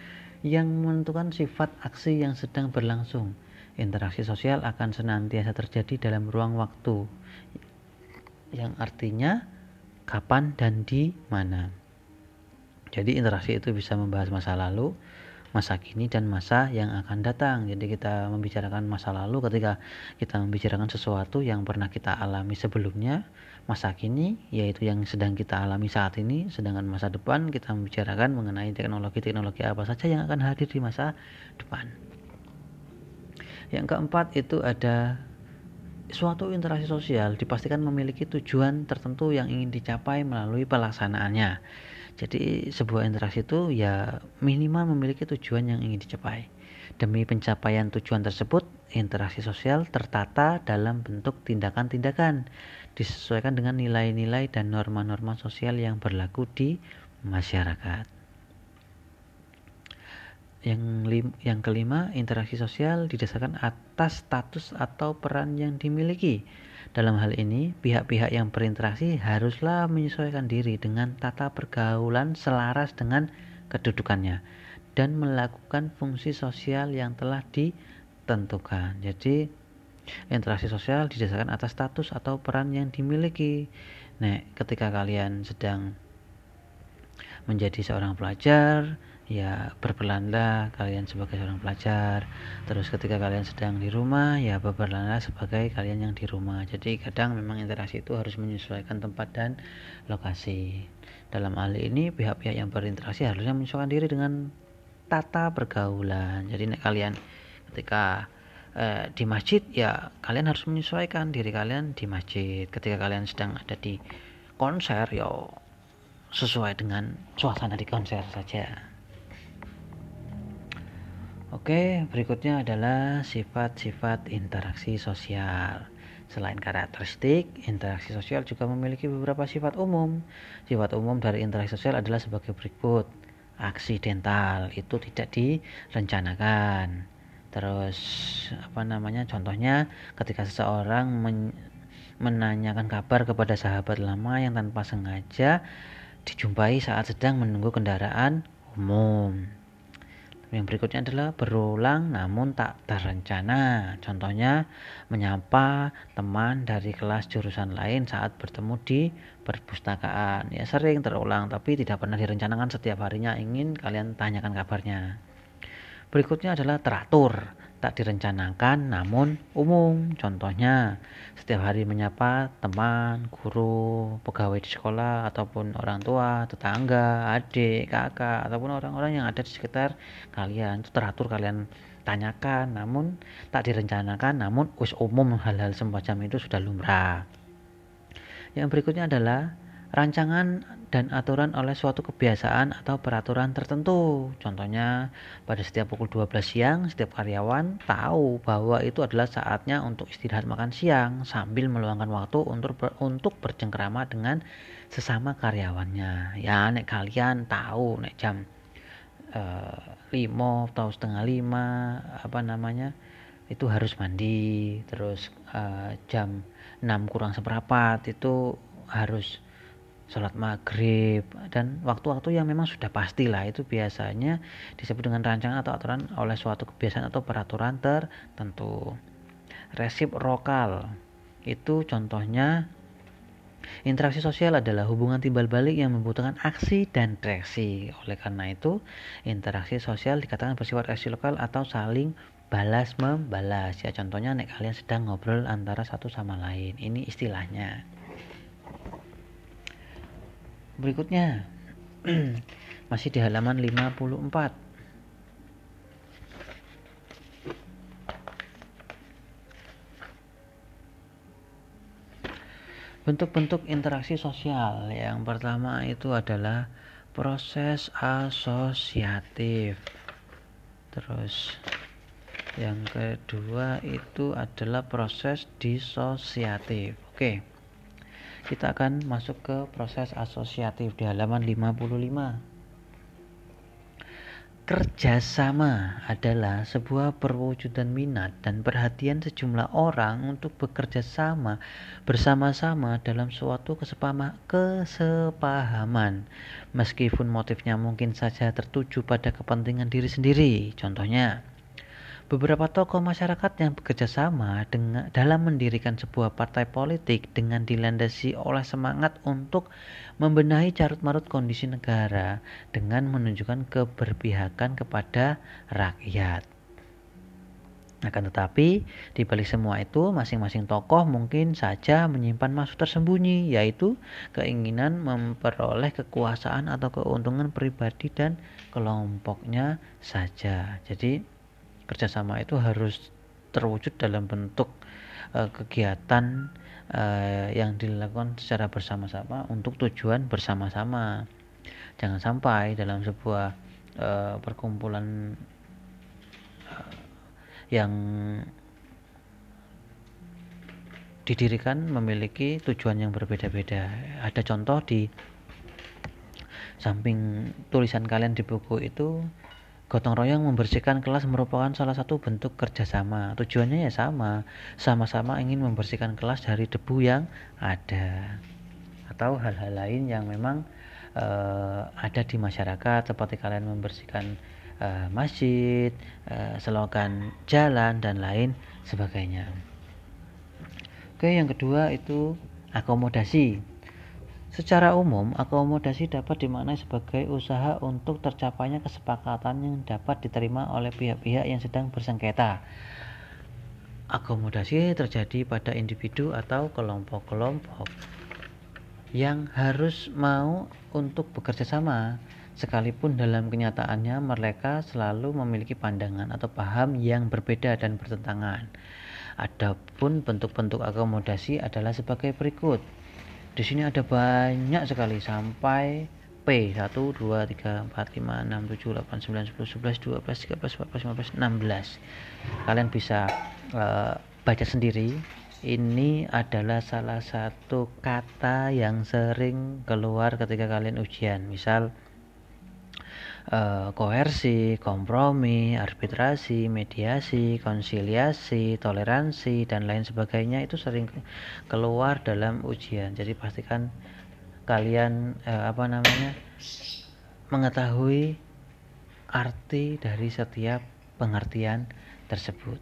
yang menentukan sifat aksi yang sedang berlangsung. Interaksi sosial akan senantiasa terjadi dalam ruang waktu yang artinya kapan dan di mana. Jadi interaksi itu bisa membahas masa lalu, masa kini dan masa yang akan datang. Jadi kita membicarakan masa lalu ketika kita membicarakan sesuatu yang pernah kita alami sebelumnya, masa kini yaitu yang sedang kita alami saat ini sedangkan masa depan kita membicarakan mengenai teknologi-teknologi apa saja yang akan hadir di masa depan yang keempat itu ada suatu interaksi sosial dipastikan memiliki tujuan tertentu yang ingin dicapai melalui pelaksanaannya jadi sebuah interaksi itu ya minimal memiliki tujuan yang ingin dicapai demi pencapaian tujuan tersebut interaksi sosial tertata dalam bentuk tindakan-tindakan disesuaikan dengan nilai-nilai dan norma-norma sosial yang berlaku di masyarakat. Yang, lim, yang kelima, interaksi sosial didasarkan atas status atau peran yang dimiliki. Dalam hal ini, pihak-pihak yang berinteraksi haruslah menyesuaikan diri dengan tata pergaulan selaras dengan kedudukannya dan melakukan fungsi sosial yang telah ditentukan. Jadi, Interaksi sosial didasarkan atas status atau peran yang dimiliki. Nah, ketika kalian sedang menjadi seorang pelajar, ya berperanlah kalian sebagai seorang pelajar. Terus ketika kalian sedang di rumah, ya berperanlah sebagai kalian yang di rumah. Jadi kadang memang interaksi itu harus menyesuaikan tempat dan lokasi. Dalam hal ini pihak-pihak yang berinteraksi harusnya menyesuaikan diri dengan tata pergaulan. Jadi kalian ketika eh, di masjid ya kalian harus menyesuaikan diri kalian di masjid ketika kalian sedang ada di konser ya sesuai dengan suasana di konser saja Oke, berikutnya adalah sifat-sifat interaksi sosial. Selain karakteristik, interaksi sosial juga memiliki beberapa sifat umum. Sifat umum dari interaksi sosial adalah sebagai berikut. Aksidental itu tidak direncanakan terus apa namanya contohnya ketika seseorang men menanyakan kabar kepada sahabat lama yang tanpa sengaja dijumpai saat sedang menunggu kendaraan umum yang berikutnya adalah berulang namun tak terencana. Contohnya menyapa teman dari kelas jurusan lain saat bertemu di perpustakaan. Ya sering terulang tapi tidak pernah direncanakan setiap harinya ingin kalian tanyakan kabarnya. Berikutnya adalah teratur tak direncanakan namun umum. Contohnya, setiap hari menyapa teman, guru, pegawai di sekolah, ataupun orang tua, tetangga, adik, kakak, ataupun orang-orang yang ada di sekitar kalian. Itu teratur kalian tanyakan, namun tak direncanakan, namun us umum hal-hal semacam itu sudah lumrah. Yang berikutnya adalah rancangan dan aturan oleh suatu kebiasaan atau peraturan tertentu. Contohnya, pada setiap pukul 12 siang, setiap karyawan tahu bahwa itu adalah saatnya untuk istirahat makan siang sambil meluangkan waktu untuk ber, untuk bercengkrama dengan sesama karyawannya. Ya, nek kalian tahu nek jam uh, lima atau setengah lima apa namanya itu harus mandi terus uh, jam 6 kurang seperempat itu harus sholat maghrib dan waktu-waktu yang memang sudah pasti lah itu biasanya disebut dengan rancangan atau aturan oleh suatu kebiasaan atau peraturan tertentu resip lokal itu contohnya Interaksi sosial adalah hubungan timbal balik yang membutuhkan aksi dan reaksi. Oleh karena itu, interaksi sosial dikatakan bersifat reaksi lokal atau saling balas membalas. Ya contohnya nek kalian sedang ngobrol antara satu sama lain. Ini istilahnya berikutnya. Masih di halaman 54 bentuk-bentuk interaksi sosial. Yang pertama itu adalah proses asosiatif. Terus yang kedua itu adalah proses disosiatif. Oke. okay kita akan masuk ke proses asosiatif di halaman 55 Kerjasama adalah sebuah perwujudan minat dan perhatian sejumlah orang untuk bekerja sama bersama-sama dalam suatu kesepahaman meskipun motifnya mungkin saja tertuju pada kepentingan diri sendiri. Contohnya, Beberapa tokoh masyarakat yang bekerja sama dengan, dalam mendirikan sebuah partai politik dengan dilandasi oleh semangat untuk membenahi carut-marut kondisi negara dengan menunjukkan keberpihakan kepada rakyat. Akan tetapi, di balik semua itu, masing-masing tokoh mungkin saja menyimpan maksud tersembunyi, yaitu keinginan memperoleh kekuasaan atau keuntungan pribadi dan kelompoknya saja. Jadi, kerjasama itu harus terwujud dalam bentuk uh, kegiatan uh, yang dilakukan secara bersama-sama untuk tujuan bersama-sama. Jangan sampai dalam sebuah uh, perkumpulan uh, yang didirikan memiliki tujuan yang berbeda-beda. Ada contoh di samping tulisan kalian di buku itu Gotong royong membersihkan kelas merupakan salah satu bentuk kerjasama. Tujuannya ya sama, sama-sama ingin membersihkan kelas dari debu yang ada atau hal-hal lain yang memang uh, ada di masyarakat seperti kalian membersihkan uh, masjid, uh, selokan jalan dan lain sebagainya. Oke, yang kedua itu akomodasi. Secara umum, akomodasi dapat dimaknai sebagai usaha untuk tercapainya kesepakatan yang dapat diterima oleh pihak-pihak yang sedang bersengketa. Akomodasi terjadi pada individu atau kelompok-kelompok yang harus mau untuk bekerja sama, sekalipun dalam kenyataannya mereka selalu memiliki pandangan atau paham yang berbeda dan bertentangan. Adapun bentuk-bentuk akomodasi adalah sebagai berikut di sini ada banyak sekali sampai P 1 2 3 4 5 6 7 8 9 10 11 12 13 14 15 16 kalian bisa uh, baca sendiri. Ini adalah salah satu kata yang sering keluar ketika kalian ujian. Misal eh, koersi, kompromi, arbitrasi, mediasi, konsiliasi, toleransi dan lain sebagainya itu sering keluar dalam ujian. Jadi pastikan kalian eh, apa namanya mengetahui arti dari setiap pengertian tersebut.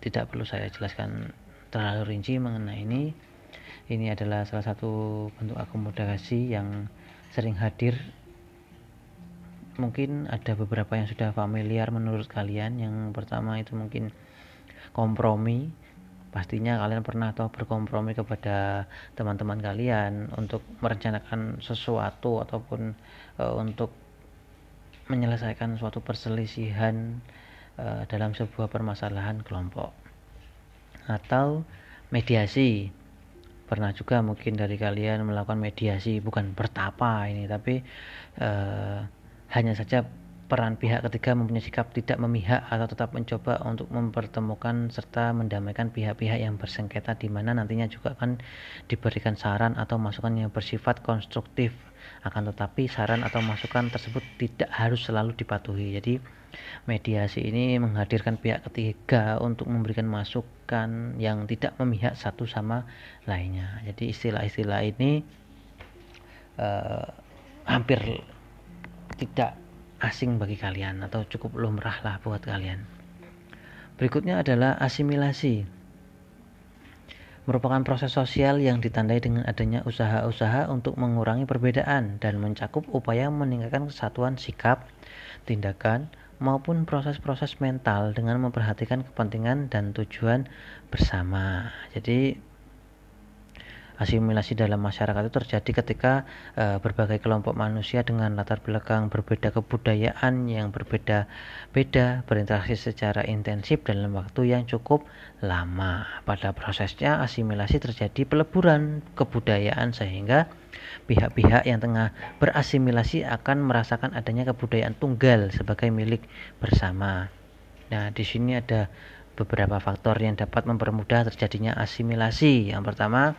Tidak perlu saya jelaskan terlalu rinci mengenai ini. Ini adalah salah satu bentuk akomodasi yang sering hadir mungkin ada beberapa yang sudah familiar menurut kalian. Yang pertama itu mungkin kompromi. Pastinya kalian pernah atau berkompromi kepada teman-teman kalian untuk merencanakan sesuatu ataupun e, untuk menyelesaikan suatu perselisihan e, dalam sebuah permasalahan kelompok. Atau mediasi. Pernah juga mungkin dari kalian melakukan mediasi bukan bertapa ini tapi e, hanya saja peran pihak ketiga mempunyai sikap tidak memihak atau tetap mencoba untuk mempertemukan serta mendamaikan pihak-pihak yang bersengketa di mana nantinya juga akan diberikan saran atau masukan yang bersifat konstruktif. Akan tetapi saran atau masukan tersebut tidak harus selalu dipatuhi. Jadi mediasi ini menghadirkan pihak ketiga untuk memberikan masukan yang tidak memihak satu sama lainnya. Jadi istilah-istilah ini uh, hampir tidak asing bagi kalian atau cukup lumrah lah buat kalian. Berikutnya adalah asimilasi. Merupakan proses sosial yang ditandai dengan adanya usaha-usaha untuk mengurangi perbedaan dan mencakup upaya meningkatkan kesatuan sikap, tindakan, maupun proses-proses mental dengan memperhatikan kepentingan dan tujuan bersama. Jadi asimilasi dalam masyarakat itu terjadi ketika e, berbagai kelompok manusia dengan latar belakang berbeda kebudayaan yang berbeda-beda berinteraksi secara intensif dalam waktu yang cukup lama. Pada prosesnya asimilasi terjadi peleburan kebudayaan sehingga pihak-pihak yang tengah berasimilasi akan merasakan adanya kebudayaan tunggal sebagai milik bersama. Nah, di sini ada beberapa faktor yang dapat mempermudah terjadinya asimilasi. Yang pertama,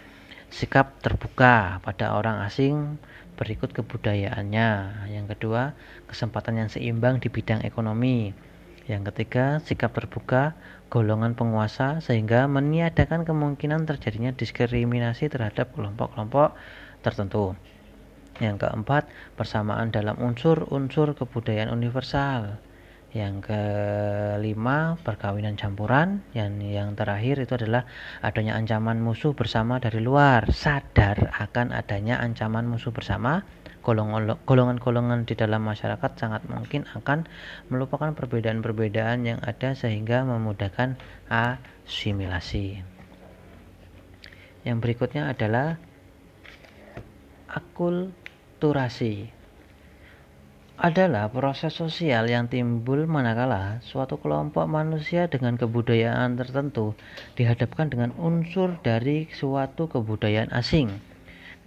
sikap terbuka pada orang asing berikut kebudayaannya. Yang kedua, kesempatan yang seimbang di bidang ekonomi. Yang ketiga, sikap terbuka golongan penguasa sehingga meniadakan kemungkinan terjadinya diskriminasi terhadap kelompok-kelompok tertentu. Yang keempat, persamaan dalam unsur-unsur kebudayaan universal. Yang kelima, perkawinan campuran. Yang yang terakhir itu adalah adanya ancaman musuh bersama dari luar. Sadar akan adanya ancaman musuh bersama, golongan-golongan di dalam masyarakat sangat mungkin akan melupakan perbedaan-perbedaan yang ada sehingga memudahkan asimilasi. Yang berikutnya adalah akulturasi adalah proses sosial yang timbul manakala suatu kelompok manusia dengan kebudayaan tertentu dihadapkan dengan unsur dari suatu kebudayaan asing.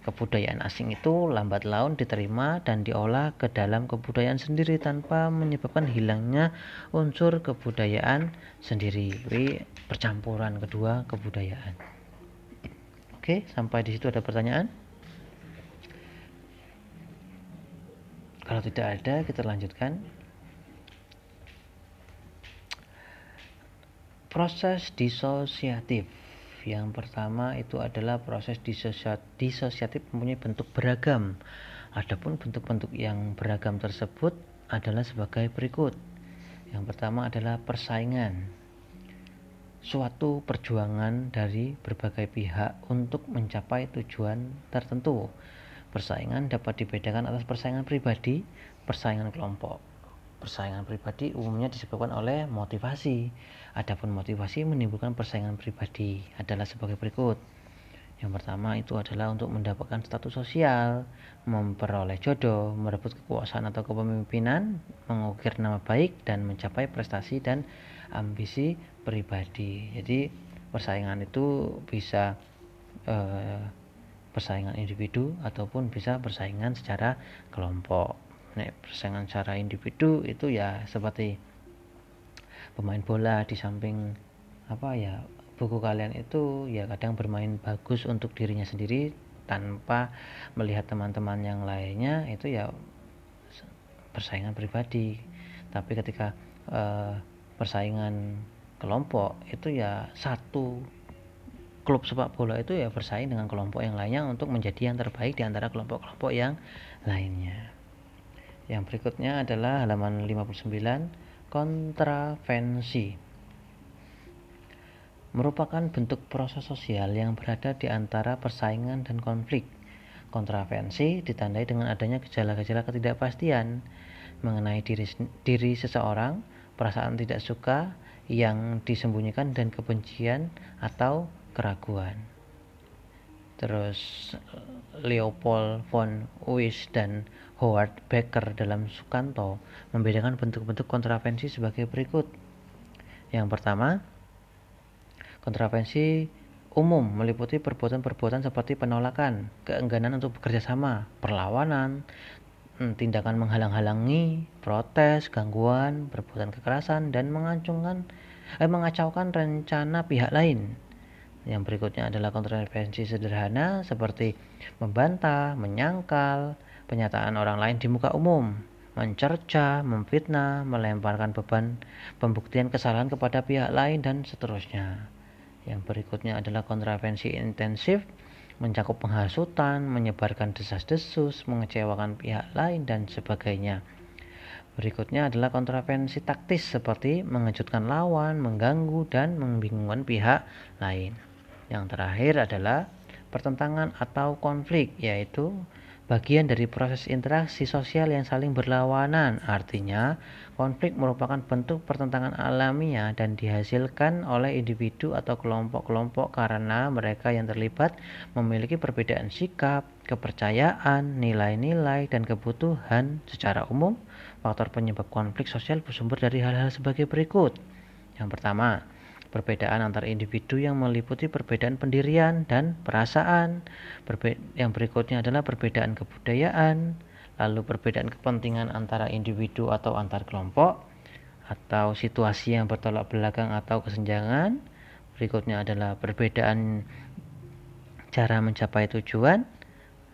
Kebudayaan asing itu lambat laun diterima dan diolah ke dalam kebudayaan sendiri tanpa menyebabkan hilangnya unsur kebudayaan sendiri. Jadi percampuran kedua kebudayaan. Oke, sampai di situ ada pertanyaan? Kalau tidak ada, kita lanjutkan. Proses disosiatif. Yang pertama itu adalah proses disosiatif mempunyai bentuk beragam. Adapun bentuk-bentuk yang beragam tersebut adalah sebagai berikut. Yang pertama adalah persaingan. Suatu perjuangan dari berbagai pihak untuk mencapai tujuan tertentu Persaingan dapat dibedakan atas persaingan pribadi, persaingan kelompok. Persaingan pribadi umumnya disebabkan oleh motivasi. Adapun motivasi menimbulkan persaingan pribadi adalah sebagai berikut. Yang pertama itu adalah untuk mendapatkan status sosial, memperoleh jodoh, merebut kekuasaan atau kepemimpinan, mengukir nama baik, dan mencapai prestasi dan ambisi pribadi. Jadi persaingan itu bisa eh, persaingan individu ataupun bisa persaingan secara kelompok. Nek persaingan secara individu itu ya seperti pemain bola di samping apa ya buku kalian itu ya kadang bermain bagus untuk dirinya sendiri tanpa melihat teman-teman yang lainnya itu ya persaingan pribadi tapi ketika uh, persaingan kelompok itu ya satu klub sepak bola itu ya bersaing dengan kelompok yang lainnya untuk menjadi yang terbaik di antara kelompok-kelompok yang lainnya. Yang berikutnya adalah halaman 59 kontravensi. Merupakan bentuk proses sosial yang berada di antara persaingan dan konflik. Kontravensi ditandai dengan adanya gejala-gejala ketidakpastian mengenai diri, diri seseorang, perasaan tidak suka yang disembunyikan dan kebencian atau keraguan. Terus Leopold von Uys dan Howard Becker dalam Sukanto membedakan bentuk-bentuk kontravensi sebagai berikut. Yang pertama, kontravensi umum meliputi perbuatan-perbuatan seperti penolakan, keengganan untuk bekerja sama, perlawanan, tindakan menghalang-halangi, protes, gangguan, perbuatan kekerasan, dan mengacungkan, eh, mengacaukan rencana pihak lain. Yang berikutnya adalah kontravensi sederhana seperti membantah, menyangkal, penyataan orang lain di muka umum, mencerca, memfitnah, melemparkan beban pembuktian kesalahan kepada pihak lain dan seterusnya. Yang berikutnya adalah kontravensi intensif, mencakup penghasutan, menyebarkan desas-desus, mengecewakan pihak lain dan sebagainya. Berikutnya adalah kontravensi taktis seperti mengejutkan lawan, mengganggu dan membingungkan pihak lain. Yang terakhir adalah pertentangan atau konflik, yaitu bagian dari proses interaksi sosial yang saling berlawanan. Artinya, konflik merupakan bentuk pertentangan alamiah dan dihasilkan oleh individu atau kelompok-kelompok karena mereka yang terlibat memiliki perbedaan sikap, kepercayaan, nilai-nilai, dan kebutuhan secara umum. Faktor penyebab konflik sosial bersumber dari hal-hal sebagai berikut. Yang pertama, perbedaan antar individu yang meliputi perbedaan pendirian dan perasaan. Berbe yang berikutnya adalah perbedaan kebudayaan, lalu perbedaan kepentingan antara individu atau antar kelompok, atau situasi yang bertolak belakang atau kesenjangan. Berikutnya adalah perbedaan cara mencapai tujuan.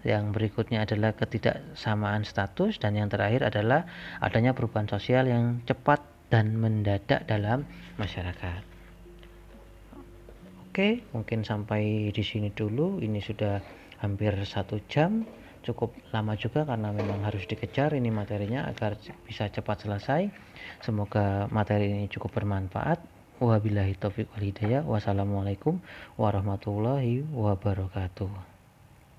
Yang berikutnya adalah ketidaksamaan status dan yang terakhir adalah adanya perubahan sosial yang cepat dan mendadak dalam masyarakat. Oke, mungkin sampai di sini dulu. Ini sudah hampir satu jam, cukup lama juga karena memang harus dikejar ini materinya agar bisa cepat selesai. Semoga materi ini cukup bermanfaat. Wabillahi taufiq wal hidayah. Wassalamualaikum warahmatullahi wabarakatuh.